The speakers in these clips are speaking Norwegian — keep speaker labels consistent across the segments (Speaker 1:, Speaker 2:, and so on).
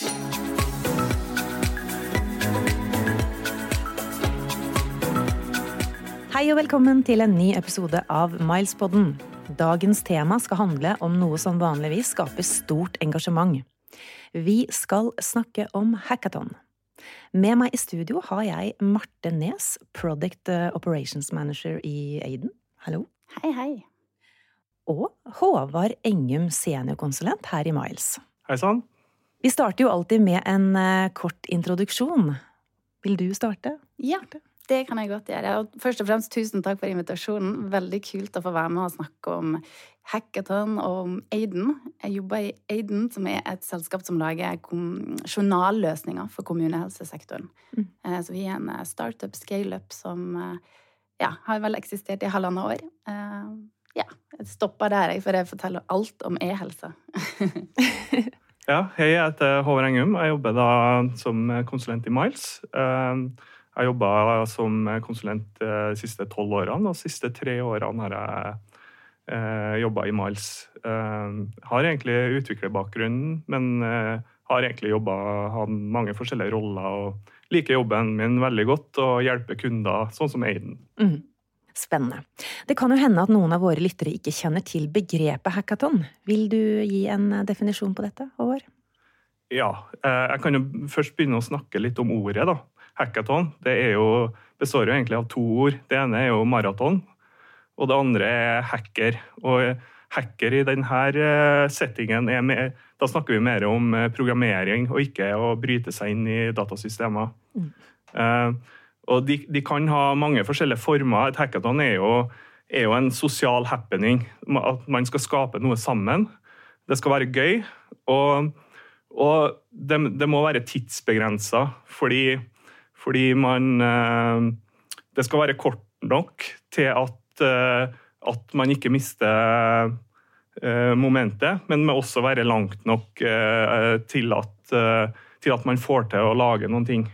Speaker 1: Hei og velkommen til en ny episode av Milespodden. Dagens tema skal handle om noe som vanligvis skaper stort engasjement. Vi skal snakke om hackathon. Med meg i studio har jeg Marte Nes, Product Operations Manager i Aiden. Hallo.
Speaker 2: Hei, hei.
Speaker 1: Og Håvard Engum, seniorkonsulent her i Miles.
Speaker 3: Hei sann.
Speaker 1: Vi starter jo alltid med en eh, kort introduksjon. Vil du starte?
Speaker 2: Ja, det kan jeg godt gjøre. Og først og fremst tusen takk for invitasjonen. Veldig kult å få være med og snakke om hackathon og om Aiden. Jeg jobber i Aiden, som er et selskap som lager journalløsninger for kommunehelsesektoren. Mm. Eh, så vi er en eh, startup, scaleup, som ja, har vel eksistert i halvannet år. Ja, jeg stopper der, for jeg forteller alt om e-helse.
Speaker 3: Ja, hei, jeg heter Håvard Engum. Jeg jobber da som konsulent i Miles. Eh, jeg jobba som konsulent de siste tolv årene, og de siste tre årene har jeg eh, jobba i Miles. Jeg eh, har egentlig utviklerbakgrunn, men har egentlig jobba mange forskjellige roller. og Liker jobben min veldig godt og hjelper kunder, sånn som Aiden. Mm.
Speaker 1: Spennende. Det kan jo hende at noen av våre lyttere ikke kjenner til begrepet hackathon. Vil du gi en definisjon på dette, Håvard?
Speaker 3: Ja, eh, jeg kan jo først begynne å snakke litt om ordet. da. Hackathon det jo, består jo egentlig av to ord. Det ene er jo maraton, og det andre er hacker. Og hacker i denne eh, settingen er med, Da snakker vi mer om eh, programmering og ikke å bryte seg inn i datasystemer. Mm. Og de, de, kan ha mange forskjellige former. Et hackathon er jo, er jo, en sosial happening. At man skal skape noe sammen. Det skal være gøy. Og, og det, det, må være tidsbegrensa, fordi, fordi, man eh, Det skal være kort nok til at, eh, at man ikke mister eh, momentet, men må også være langt nok til at, til at man får til å lage noen ting.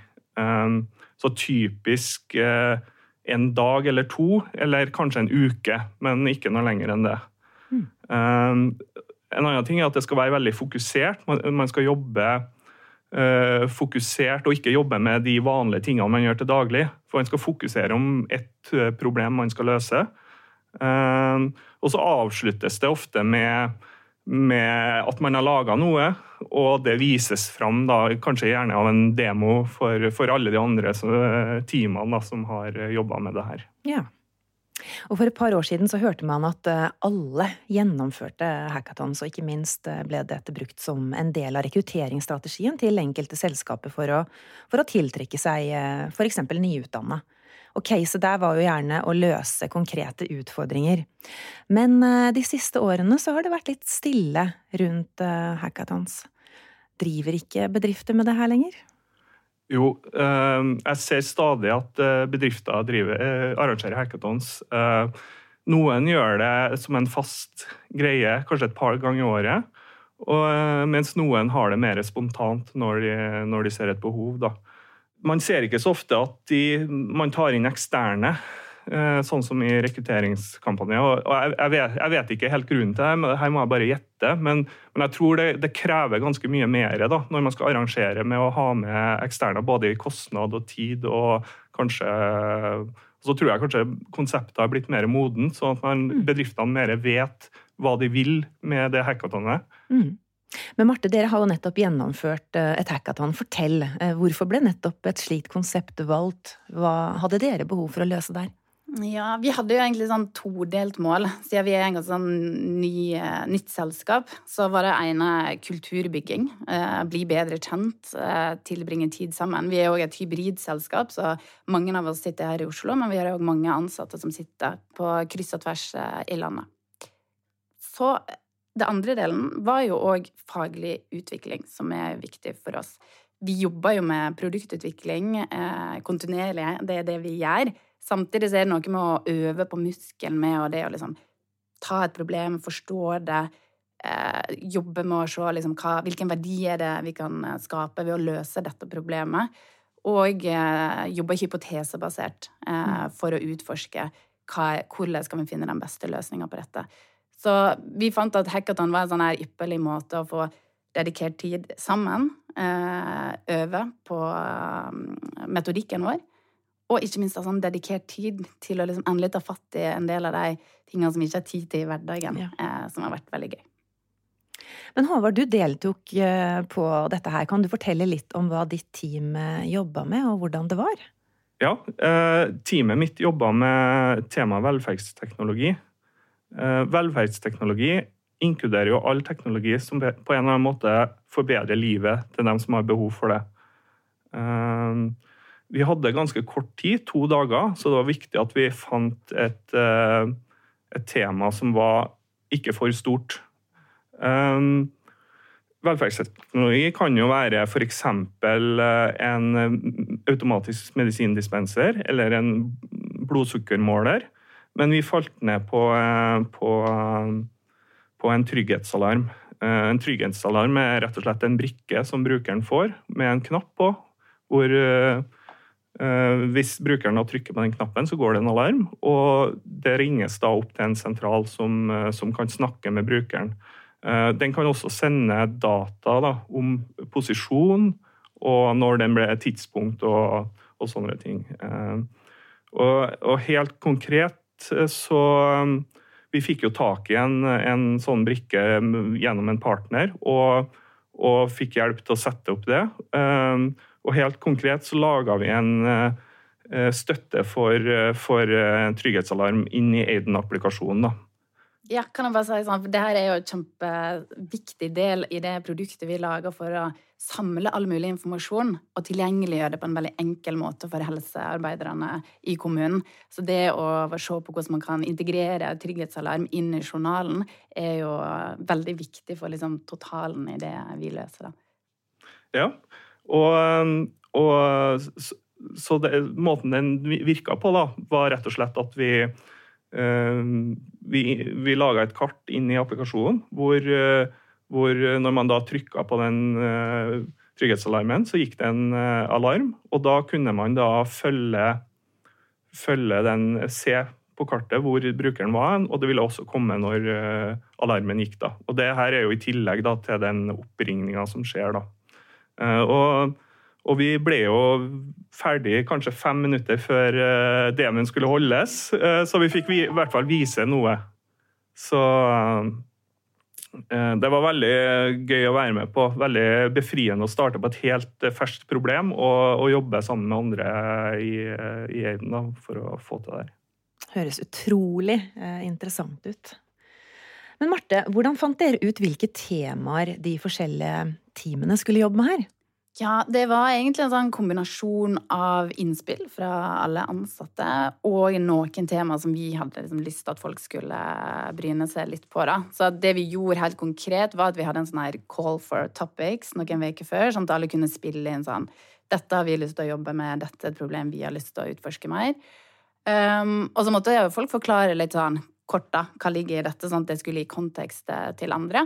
Speaker 3: Så typisk eh, en dag eller to, eller kanskje en uke, men ikke noe lenger enn det. Mm. en annen ting er at det skal være veldig fokusert. Man, skal jobbe uh, fokusert og ikke jobbe med de vanlige tingene man gjør til daglig. For man skal fokusere om ett problem man skal løse. Uh, og så avsluttes det ofte med med at man har laga noe, og det vises fram da, kanskje gjerne av en demo for, for alle de andre teamene da, som har jobba med det her.
Speaker 1: Ja. Og For et par år siden så hørte man at eh, alle gjennomførte hackathons, og ikke minst eh, ble dette brukt som en del av rekrutteringsstrategien til enkelte selskaper for å, for å tiltrekke seg eh, f.eks. nyutdanna. Og caset der var jo gjerne å løse konkrete utfordringer. Men eh, de siste årene så har det vært litt stille rundt eh, hackathons. Driver ikke bedrifter med det her lenger?
Speaker 3: Jo, eh, jeg ser stadig at bedrifter driver, arrangerer hackathons. Noen gjør det som en fast greie, kanskje et par ganger i året. mens noen har det mer spontant når de, når de ser et behov. Da man ser ikke så ofte at de, man tar inn eksterne, eh, sånn som i rekrutteringskampanjer. Jeg vet, jeg, vet, ikke helt grunnen til det, men her må jeg bare gjette. Men, men jeg tror det, det, krever ganske mye mer da, når man skal arrangere med å ha med eksterne, både i kostnad og tid. og kanskje så tror jeg kanskje konseptet har blitt mer moden, sånn at man, mm. bedriftene mer vet hva de vil med det hackathonet. Mm.
Speaker 1: Men Marte, dere har jo nettopp gjennomført eh, et hackathon. Fortell, eh, hvorfor ble nettopp et slikt konsept valgt? Hva hadde dere behov for å løse der?
Speaker 2: Ja, Vi hadde jo egentlig sånn todelt mål. Siden vi er en sånn ny, eh, nytt selskap, så var det ene kulturbygging. bli bedre kjent, tilbringe tid sammen. Vi er òg et hybridselskap, så mange av oss sitter her i Oslo, men vi har òg mange ansatte som sitter på kryss og tvers i landet. Så det andre delen var jo òg faglig utvikling, som er viktig for oss. Vi jobber jo med produktutvikling eh, kontinuerlig, det er det vi gjør. Samtidig så er det noe med å øve på muskelen med og det å liksom ta et problem, forstå det, eh, jobbe med å se liksom, hva, hvilken verdi er det vi kan eh, skape ved å løse dette problemet. Og eh, jobbe hypotesebasert eh, for å utforske hva, hvordan skal vi finne den beste løsninga på dette. Så vi fant at hackathon var en sånn her ypperlig måte å få dedikert tid sammen. øve på metodikken vår. Og ikke minst ha sånn dedikert tid til å liksom endelig ta fatt i en del av de tingene som ikke har tid til i hverdagen, ja. som har vært veldig gøy.
Speaker 1: Men Håvard, du deltok på dette her. Kan du fortelle litt om hva ditt team jobba med, og hvordan det var?
Speaker 3: Ja, teamet mitt jobba med temaet velferdsteknologi. Velferdsteknologi inkluderer jo all teknologi som på en eller annen måte forbedrer livet til dem som har behov for det. Ehm, vi hadde ganske kort tid, to dager, så det var viktig at vi fant et, eh, et tema som var ikke for stort. Velferdsteknologi kan jo være f.eks. Eh, en automatisk medisindispenser eller en blodsukkermåler, men vi falt ned på, eh, på på en trygghetsalarm. Eh, en trygghetsalarm er rett og slett en brikke som brukeren får, med en knapp på. hvor eh, Hvis brukeren trykker på den knappen, så går det en alarm. Og det ringes da opp til en sentral som, som kan snakke med brukeren. Den kan også sende data da, om posisjon og når den ble tidspunkt og, og sånne ting. Og, og helt konkret så vi fikk jo tak i en, en sånn brikke gjennom en partner, og, og, fikk hjelp til å sette opp det. Ehm, og helt konkret så laga vi en eh, støtte for, for trygghetsalarm inn i Aiden-applikasjonen.
Speaker 2: Ja, kan jeg bare si sånn, for Det her er jo en kjempeviktig del i det produktet vi lager for å samle all mulig informasjon og tilgjengeliggjøre det på en veldig enkel måte for helsearbeiderne i kommunen. Så det å se på hvordan man kan integrere trygghetsalarm inn i journalen, er jo veldig viktig for liksom, totalen i det vi løser. Da.
Speaker 3: Ja, og, og så det, måten den virka på, da, var rett og slett at vi vi, vi laga et kart inn i applikasjonen hvor, eh, hvor når man da trykka på den eh, trygghetsalarmen, så gikk det en eh, alarm. Og da kunne man da følge, følge den Se på kartet hvor brukeren var, og det ville også komme når alarmen gikk. da. Og Det her er jo i tillegg da, til den oppringninga som skjer. da. Og og vi ble jo ferdig kanskje fem minutter før uh, demoen skulle holdes, uh, så vi fikk i hvert fall vise noe. Så uh, det var veldig gøy å være med på. Veldig befriende å starte på et helt ferskt problem og, og jobbe sammen med andre i, i Aiden da, for å få til det.
Speaker 1: Høres utrolig interessant ut. Men Marte, hvordan fant dere ut hvilke temaer de forskjellige teamene skulle jobbe med her?
Speaker 2: Ja, det var egentlig en sånn kombinasjon av innspill fra alle ansatte og noen temaer som vi hadde liksom lyst til at folk skulle bryne seg litt på. da. Så det vi gjorde helt konkret, var at vi hadde en sånn her call for topics noen uker før, sånn at alle kunne spille inn sånn Dette har vi lyst til å jobbe med, dette er et problem vi har lyst til å utforske mer. Um, og så måtte folk forklare litt sånn kort da, hva ligger i dette, sånn at det skulle gi kontekst til andre.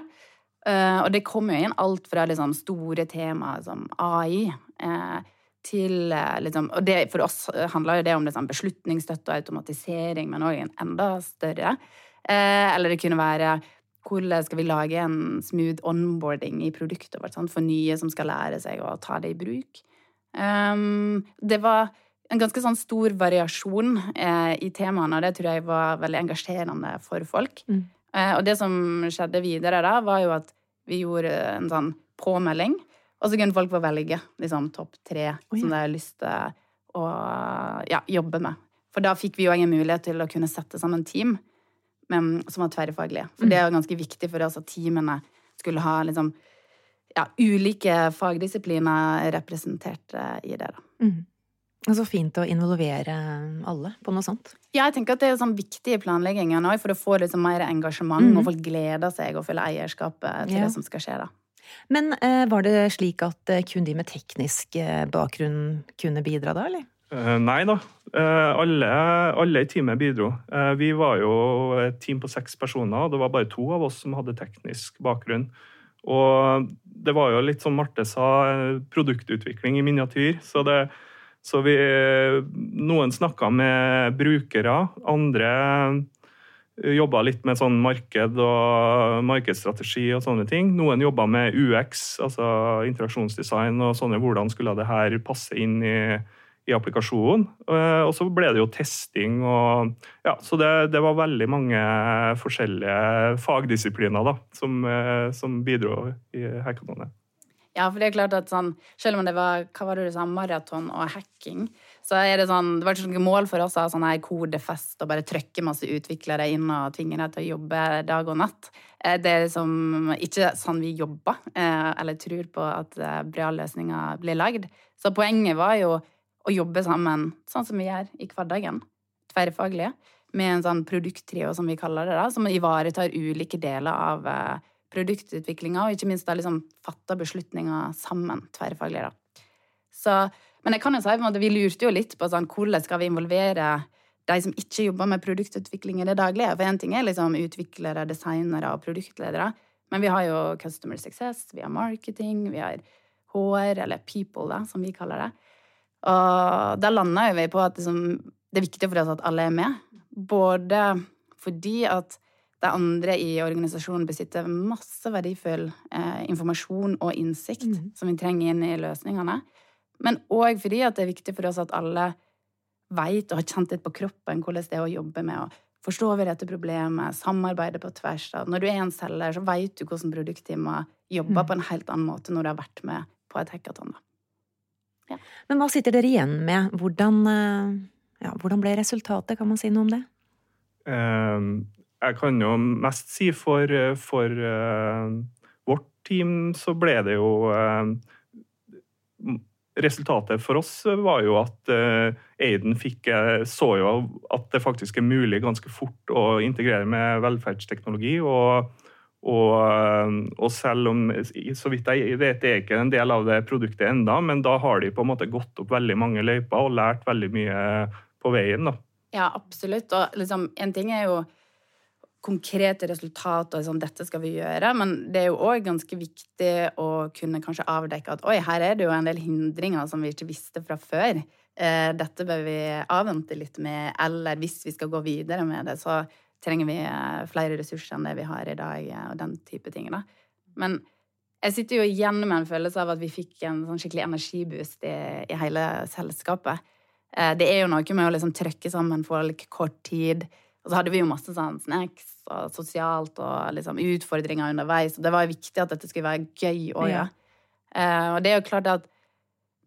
Speaker 2: Uh, og det kommer jo inn alt fra liksom, store temaer som AI uh, til uh, liksom, Og det, for oss handler jo det om liksom, beslutningsstøtte og automatisering, men òg en enda større. eller det kunne være hvordan skal vi lage en smooth onboarding i produktet vårt sant? for nye som skal lære seg å ta det i bruk. Um, det var en ganske sånn stor variasjon i temaene, og det tror jeg var veldig engasjerende for folk. Mm. Eh, og det som skjedde videre da, var jo at vi gjorde en sånn påmelding. Og så kunne folk få velge liksom, topp tre oh, ja. som de har lyst til å ja, jobbe med. For da fikk vi jo ingen mulighet til å kunne sette sammen team men, som var tverrfaglige. For mm. det er jo ganske viktig for oss at teamene skulle ha liksom, ja, ulike fagdisipliner representert i det. da. Mm.
Speaker 1: Så fint å involvere alle på noe sånt.
Speaker 2: Ja, jeg tenker at det er sånn viktig i planleggingen òg, for å få litt mer engasjement, mm. og folk gleder seg og føler eierskapet til ja. det som skal skje. da.
Speaker 1: Men eh, var det slik at eh, kun de med teknisk eh, bakgrunn kunne bidra da, eller?
Speaker 3: Nei da. Alle, alle, i teamet bidro. Vi var jo et team på seks personer, og det var bare to av oss som hadde teknisk bakgrunn. Og det var jo litt som Marte sa, produktutvikling i miniatyr. så det så vi, noen snakka med brukere, andre jobba litt med sånn marked og markedsstrategi og sånne ting. Noen jobba med UX, altså interaksjonsdesign og sånne. Hvordan skulle det her passe inn i, i applikasjonen? Eh, og så ble det jo testing og Ja, så det, det var veldig mange forskjellige fagdisipliner da, som, eh, som bidro i hackathonet.
Speaker 2: Ja, for det er klart at sånn, selv om det var hva var det du sa, maraton og hacking, så er det sånn, det var ikke noe mål for oss å ha sånn her kodefest og bare trykke masse utviklere inn og tvinge dem til å jobbe dag og natt. Eh, det er liksom ikke sånn vi jobber, eh, eller tror på at eh, bra løsninger blir lagd. Så poenget var jo å jobbe sammen, sånn som vi gjør i hverdagen, tverrfaglige, med en sånn produkttrio, som vi kaller det, da, som ivaretar ulike deler av produktutviklinga, og ikke minst da liksom fatta beslutninger sammen, tverrfaglig. da. Så, men jeg kan jo si at vi lurte jo litt på sånn, hvordan skal vi involvere de som ikke jobber med produktutvikling i det daglige. For én ting er liksom utviklere, designere og produktledere, men vi har jo Customer Success, vi har marketing, vi har HR, eller People, da, som vi kaller det. Og da landa vi på at liksom, det er viktig for oss at alle er med. Både fordi at de andre i organisasjonen besitter masse verdifull eh, informasjon og innsikt mm. som vi trenger inn i løsningene. Men òg fordi det er viktig for oss at alle veit og har kjent litt på kroppen hvordan det er å jobbe med å forstå vi dette problemet, samarbeide på tvers. Når du er en selger, så veit du hvordan produktteamet jobber mm. på en helt annen måte når du har vært med på et hackathon.
Speaker 1: Ja. Men hva sitter dere igjen med? Hvordan, eh, ja, hvordan ble resultatet? Kan man si noe om det?
Speaker 3: Um, jeg kan jo mest si for, for uh, vårt team så ble det jo uh, Resultatet for oss var jo at Aiden fikk, så jo at det faktisk er mulig ganske fort å integrere med velferdsteknologi. og og, og, selv om, så vidt jeg vet, det er ikke en del av det produktet enda, men da har de på en måte gått opp veldig mange løyper og lært veldig mye på veien. da.
Speaker 2: Ja, absolutt. Og liksom, en ting er jo konkrete resultater sånn, dette skal vi gjøre, men det er jo òg ganske viktig å kunne kanskje avdekke at oi, her er det jo en del hindringer som vi ikke visste fra før. Eh, dette bør vi avvente litt med, eller hvis vi skal gå videre med det, så trenger vi eh, flere ressurser enn det vi har i dag, eh, og den type ting. da. Men jeg sitter jo igjen med en følelse av at vi fikk en sånn skikkelig energiboost i, i hele selskapet. Det er jo noe med å liksom trykke sammen folk kort tid og så hadde vi jo masse sånn snacks og sosialt og liksom utfordringer underveis. Og det var viktig at dette skulle være gøy òg, ja. Uh, og det er jo klart at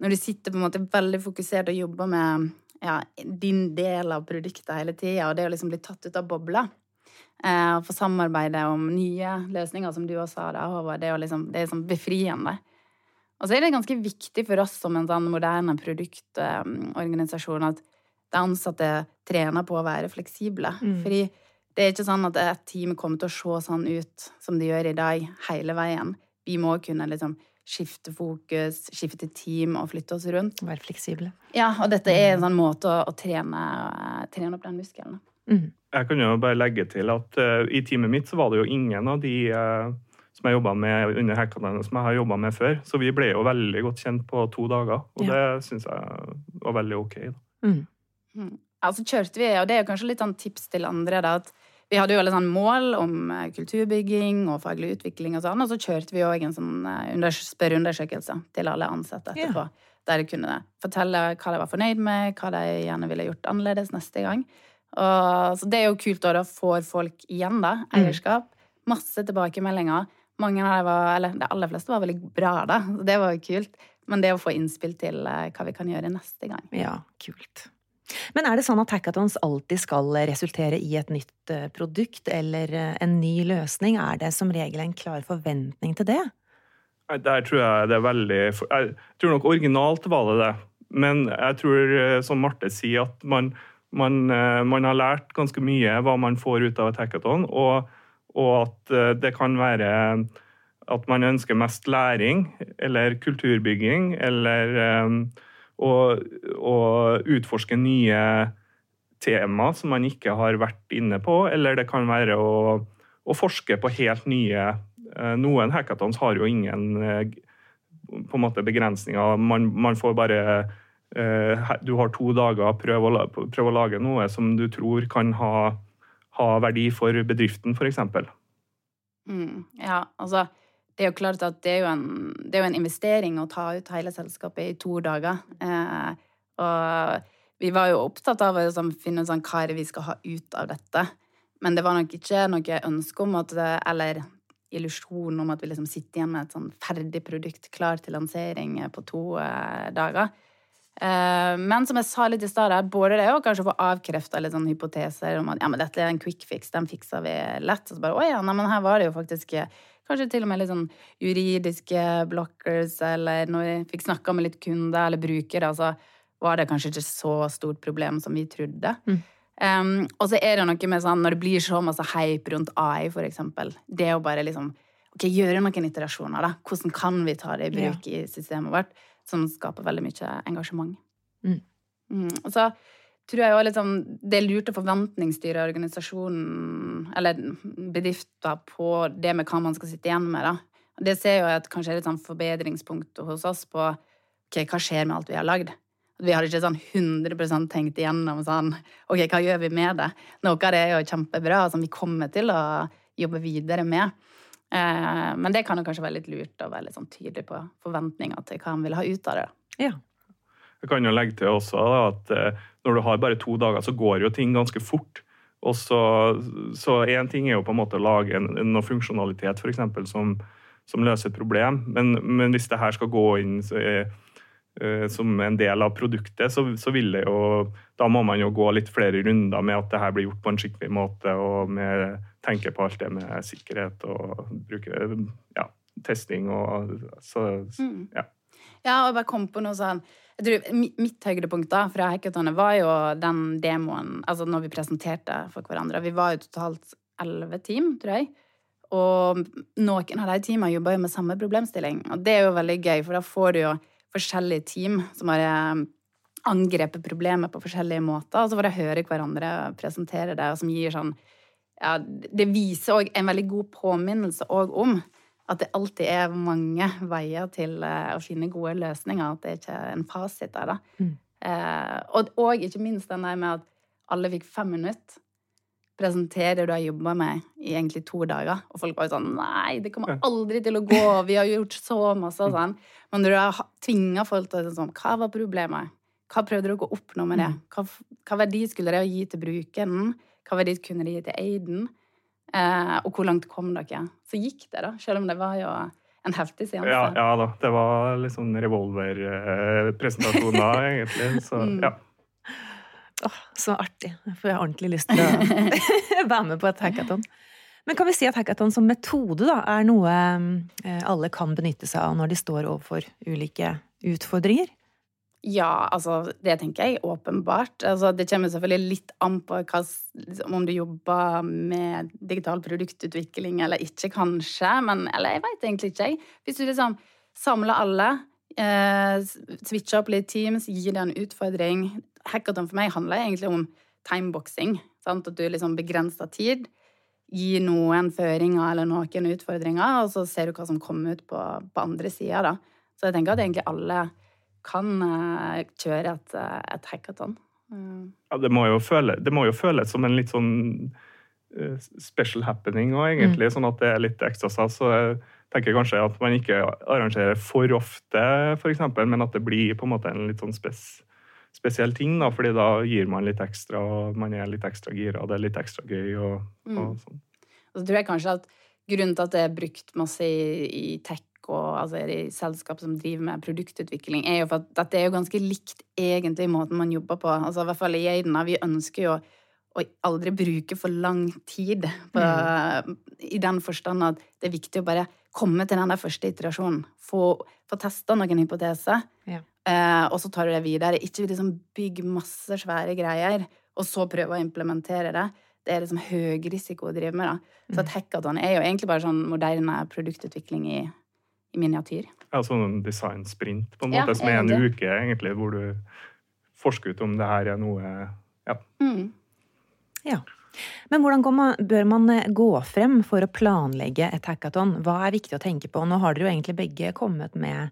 Speaker 2: når du sitter på en måte veldig fokusert og jobber med ja, din del av produktet hele tida, og det å liksom bli tatt ut av bobla uh, og få samarbeide om nye løsninger, som du også sa, da, Håvard, det, liksom, det er sånn befriende. Og så er det ganske viktig for oss som en sånn moderne produktorganisasjon at de ansatte trener på å være fleksible. Mm. Fordi det er ikke sånn at et team kommer til å se sånn ut som de gjør i dag, hele veien. Vi må kunne liksom skifte fokus, skifte team og flytte oss rundt.
Speaker 1: Være fleksible.
Speaker 2: Ja, og dette er en sånn måte å, å trene, trene, opp den muskelen.
Speaker 3: Mm. Jeg kan jo bare legge til at uh, i teamet mitt så var det jo ingen av de uh, som jeg jobba med under hackathon som jeg har jobba med før. Så vi ble jo veldig godt kjent på to dager, og ja. det syns jeg var veldig ok. Da. Mm.
Speaker 2: Mm. Altså kjørte vi, og det er jo kanskje litt sånn tips til andre, da, at vi hadde jo veldig sånn mål om eh, kulturbygging og faglig utvikling og sånn, og så kjørte vi òg en sånn eh, spørreundersøkelse til alle ansatte etterpå. Yeah. Der de kunne fortelle hva de var fornøyd med, hva de gjerne ville gjort annerledes neste gang. Og, så det er jo kult, da. Da får folk igjen, da. Mm. Eierskap. Masse tilbakemeldinger. Mange av dem var, eller De aller fleste var veldig bra, da. Så det var jo kult. Men det å få innspill til eh, hva vi kan gjøre neste gang.
Speaker 1: Ja, kult. Men er det sånn at hackathons alltid skal resultere i et nytt eh, produkt eller eh, en ny løsning? Er det som regel en klar forventning til det?
Speaker 3: Der tror jeg det er veldig Jeg tror nok originalt var det det. Men jeg tror, eh, som Marte sier, at man, man, man har lært ganske mye hva man får ut av et hackathon, og, og at det kan være at man ønsker mest læring eller kulturbygging eller og, og utforske nye tema som man ikke har vært inne på, eller det kan være å, å forske på helt nye eh, Noen hackathons har jo ingen eh, på en måte begrensninger. Man, man får bare eh, Du har to dager, prøv å, prøv å lage noe som du tror kan ha, ha verdi for bedriften, f.eks.
Speaker 2: Mm, ja, altså det er jo klart at det er jo, en, det er jo en investering å ta ut hele selskapet i to dager. Eh, og vi var jo opptatt av å liksom, finne ut sånn, hva er det vi skal ha ut av dette. Men det var nok ikke noe ønske om at det, eller illusjon om at vi liksom sitter igjen med et sånn ferdig produkt klar til lansering på to eh, dager. Eh, men som jeg sa litt i stad, både det og kanskje få avkrefta litt sånn hypoteser om at ja, men dette er en quick fix, den fikser vi lett. Og så bare å ja, nei, men her var det jo faktisk kanskje til og med litt sånn juridiske blockers, eller når vi fikk snakka med litt kunder eller brukere, så var det kanskje ikke så stort problem som vi trodde. Mm. Um, og så er det noe med sånn når det blir så masse hype rundt AI, for eksempel. Det å bare liksom ok, gjøre noen iterasjoner, da. Hvordan kan vi ta det i bruk ja. i systemet vårt? Som skaper veldig mye engasjement. Mm. Mm. Og så tror jeg jo sånn, Det er lurt å forventningsstyre organisasjonen, eller bedrifter, på det med hva man skal sitte igjen med, da. Det ser jo at kanskje er et sånn forbedringspunkt hos oss på ok, hva skjer med alt vi har lagd. Vi har ikke sånn 100% tenkt igjennom sånn OK, hva gjør vi med det? Noe av det er jo kjempebra, som vi kommer til å jobbe videre med. Eh, men det kan jo kanskje være litt lurt å være litt sånn tydelig på forventninger til hva man vil ha ut av det.
Speaker 1: Ja.
Speaker 3: Jeg kan jo legge til også at eh, når du har bare to dager, så går jo ting ganske fort. Og så én ting er jo på en måte å lage en, noe funksjonalitet eksempel, som, som løser et problem, men, men hvis det her skal gå inn så er Eh, som en del av produktet, så, så, vil det jo Da må man jo gå litt flere runder med at det her blir gjort på en skikkelig måte, og med, tenke på alt det med sikkerhet og bruke ja, testing og så mm. ja.
Speaker 2: Ja, og jeg bare kom på noe sånn jeg tror Mitt høydepunkt da fra hackathonet var jo den demoen altså når vi presenterte for hverandre. Vi var jo totalt elleve team, tror jeg. Og noen av de teamene jobber jo med samme problemstilling. Og det er jo veldig gøy, for da får du jo forskjellige team som har eh, angrepet problemet på forskjellige måter. Og så får de høre hverandre presentere det, og som gir sånn ja, Det viser òg en veldig god påminnelse òg om at det alltid er mange veier til eh, å finne gode løsninger. At det ikke er en fasit der, da. Mm. Eh, og, og ikke minst den der med at alle fikk fem minutter presentere det du har jobba med i egentlig to dager. Og folk bare sånn Nei, det kommer aldri til å gå. Vi har gjort så masse og sånn. Men når du har tvinga folk til å sånn Hva var problemet? Hva prøvde dere å oppnå med det? Mm. Hva, hva verdi skulle det gi til brukeren? Hva verdi kunne det gi til Aiden? Eh, og hvor langt kom dere? Så gikk det, da. Selv om det var jo en heftig seanse.
Speaker 3: Ja, ja da. Det var litt sånn da, egentlig. Så mm. ja.
Speaker 1: Oh, så artig. Jeg får ordentlig lyst til å være med på et hackathon. Men kan vi si at hackathon som metode da, er noe eh, alle kan benytte seg av når de står overfor ulike utfordringer?
Speaker 2: Ja, altså det tenker jeg åpenbart. Altså, det kommer selvfølgelig litt an på hva, liksom, om du jobber med digital produktutvikling eller ikke, kanskje. Men eller jeg veit egentlig ikke, jeg. Hvis du liksom samler alle, eh, switcher opp litt Teams, gir det en utfordring, hackathon for meg handler egentlig om timeboxing. Sant? At du liksom begrenser tid, gir noen føringer eller noen utfordringer, og så ser du hva som kommer ut på, på andre sida, Så jeg tenker at egentlig alle kan uh, kjøre et, uh, et hackathon.
Speaker 3: Mm. Ja, det må, føle, det må, jo føles som en litt sånn uh, special happening òg, egentlig. Mm. Sånn at det er litt ekstra stas. Så jeg tenker kanskje at man ikke arrangerer for ofte, f.eks., men at det blir på en måte en litt sånn spes spesiell ting, da, fordi da gir man litt ekstra, og man er litt ekstra gira, og det er litt ekstra gøy. og, mm. og sånn.
Speaker 2: Og så tror jeg kanskje at grunnen til at det er brukt masse i, i tech og altså i selskap som driver med produktutvikling, er jo for at dette er jo ganske likt egentlig måten man jobber på. Altså i hvert fall i Aidena. Vi ønsker jo å aldri bruke for lang tid på, mm. i den forstand at det er viktig å bare komme til den der første iterasjonen. Få, få testa noen hypoteser. Ja. Eh, og så tar du det videre. Ikke liksom bygg masse svære greier, og så prøve å implementere det. Det er liksom høy risiko å drive med. da. Så et mm. hackathon er jo egentlig bare sånn moderne produktutvikling i, i miniatyr.
Speaker 3: Ja, sånn en designsprint på en måte, ja, som er en uke, egentlig, hvor du forsker ut om det her er noe Ja. Mm.
Speaker 1: ja. Men hvordan man, bør man eh, gå frem for å planlegge et hackathon? Hva er viktig å tenke på? Nå har dere jo egentlig begge kommet med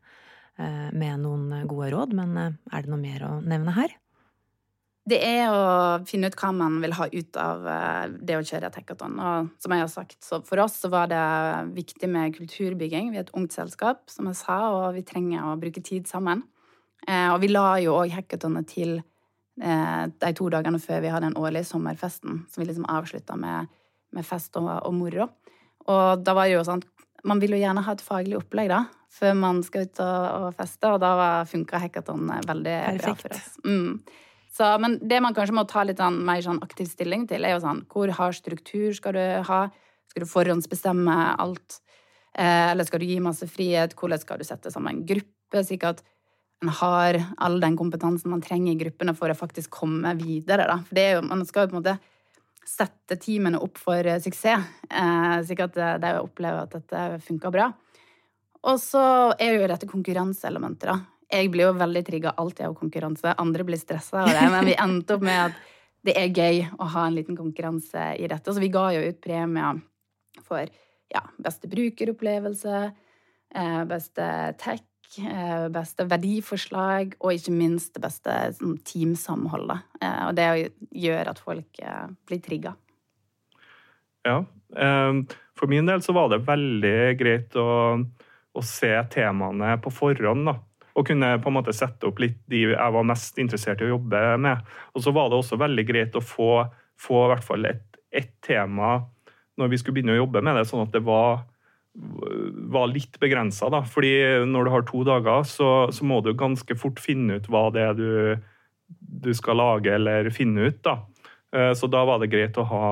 Speaker 1: Eh, med noen gode råd, men eh, er det noe mer å nevne her?
Speaker 2: Det er å finne ut hva man vil ha ut av eh, det å kjøre et hackathon. Og som jeg har sagt, så for oss så var det viktig med kulturbygging. Vi er et ungt selskap, som jeg sa, og vi trenger å bruke tid sammen. Eh, og vi la jo òg hackathonet til eh, de to dagene før vi hadde den årlige sommerfesten, som vi liksom avslutta med, med, fest og, og, moro. Og da var det jo sånn Man vil jo gjerne ha et faglig opplegg, da, før man skal ut og, og feste, og da funka hackathon veldig Perfekt. bra for oss. Mm. Så, men det man kanskje må ta litt sånn, mer sånn aktiv stilling til, er jo sånn Hvor hard struktur skal du ha? Skal du forhåndsbestemme alt? Eh, eller skal du gi masse frihet? Hvordan skal du sette sammen en gruppe, slik at en har all den kompetansen man trenger i gruppene for å faktisk komme videre? Da. For jo, man skal jo på en måte sette teamene opp for eh, suksess, eh, slik at eh, de opplever at dette funker bra. Og så er jo dette konkurranseelementet, da jeg blir jo veldig trigga alltid av konkurranse. Andre blir stressa av det, men vi endte opp med at det er gøy å ha en liten konkurranse i dette. Så vi ga jo ut premier for ja, beste brukeropplevelse, eh, beste tech, eh, beste verdiforslag og ikke minst det beste teamsamholdet. Eh, og det gjør at folk blir trigga.
Speaker 3: Ja. For min del så var det veldig greit å, å se temaene på forhånd. da og kunne på en måte sette opp litt de jeg var mest interessert i å jobbe med. Og så var det også veldig greit å få, få i hvert fall ett et tema når vi skulle begynne å jobbe med det, sånn at det var, var litt begrensa. Fordi når du har to dager, så, så, må du ganske fort finne ut hva det er du, du skal lage eller finne ut. da. Eh, så da var det greit å ha,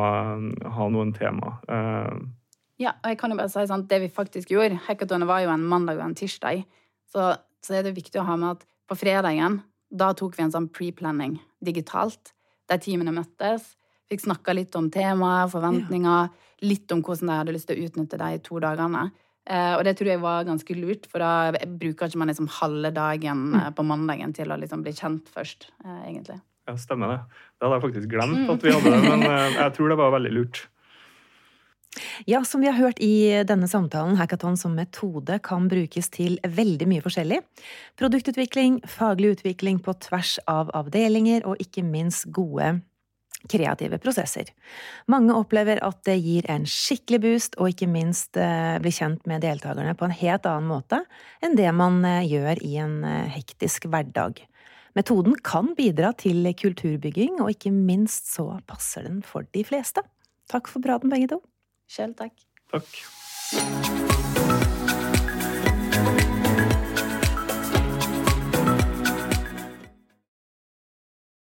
Speaker 3: ha noen tema. Eh,
Speaker 2: ja, og jeg kan jo bare si sånn, Det vi faktisk gjorde Hackathonet var jo en mandag og en tirsdag. Så så er det viktig å ha med at på fredagen da tok vi en sånn pre-planning digitalt, der teamene møttes. Fikk snakka litt om temaet, forventninger, litt om hvordan de hadde lyst til å utnytte de to dagene. Eh, og det tror jeg var ganske lurt, for da bruker ikke man liksom halve dagen mm. eh, på mandagen til å liksom bli kjent først, eh, egentlig.
Speaker 3: Ja, stemmer det. Det hadde jeg faktisk glemt at vi hadde det, men jeg tror det var veldig lurt.
Speaker 1: Ja, som vi har hørt i denne samtalen, hackathon som metode kan brukes til veldig mye forskjellig. Produktutvikling, faglig utvikling på tvers av avdelinger, og ikke minst gode kreative prosesser. Mange opplever at det gir en skikkelig boost, og ikke minst eh, blir kjent med deltakerne på en helt annen måte enn det man eh, gjør i en eh, hektisk hverdag. Metoden kan bidra til kulturbygging, og ikke minst så passer den for de fleste. Takk for praten, begge to.
Speaker 2: Sjøl takk.
Speaker 3: Takk.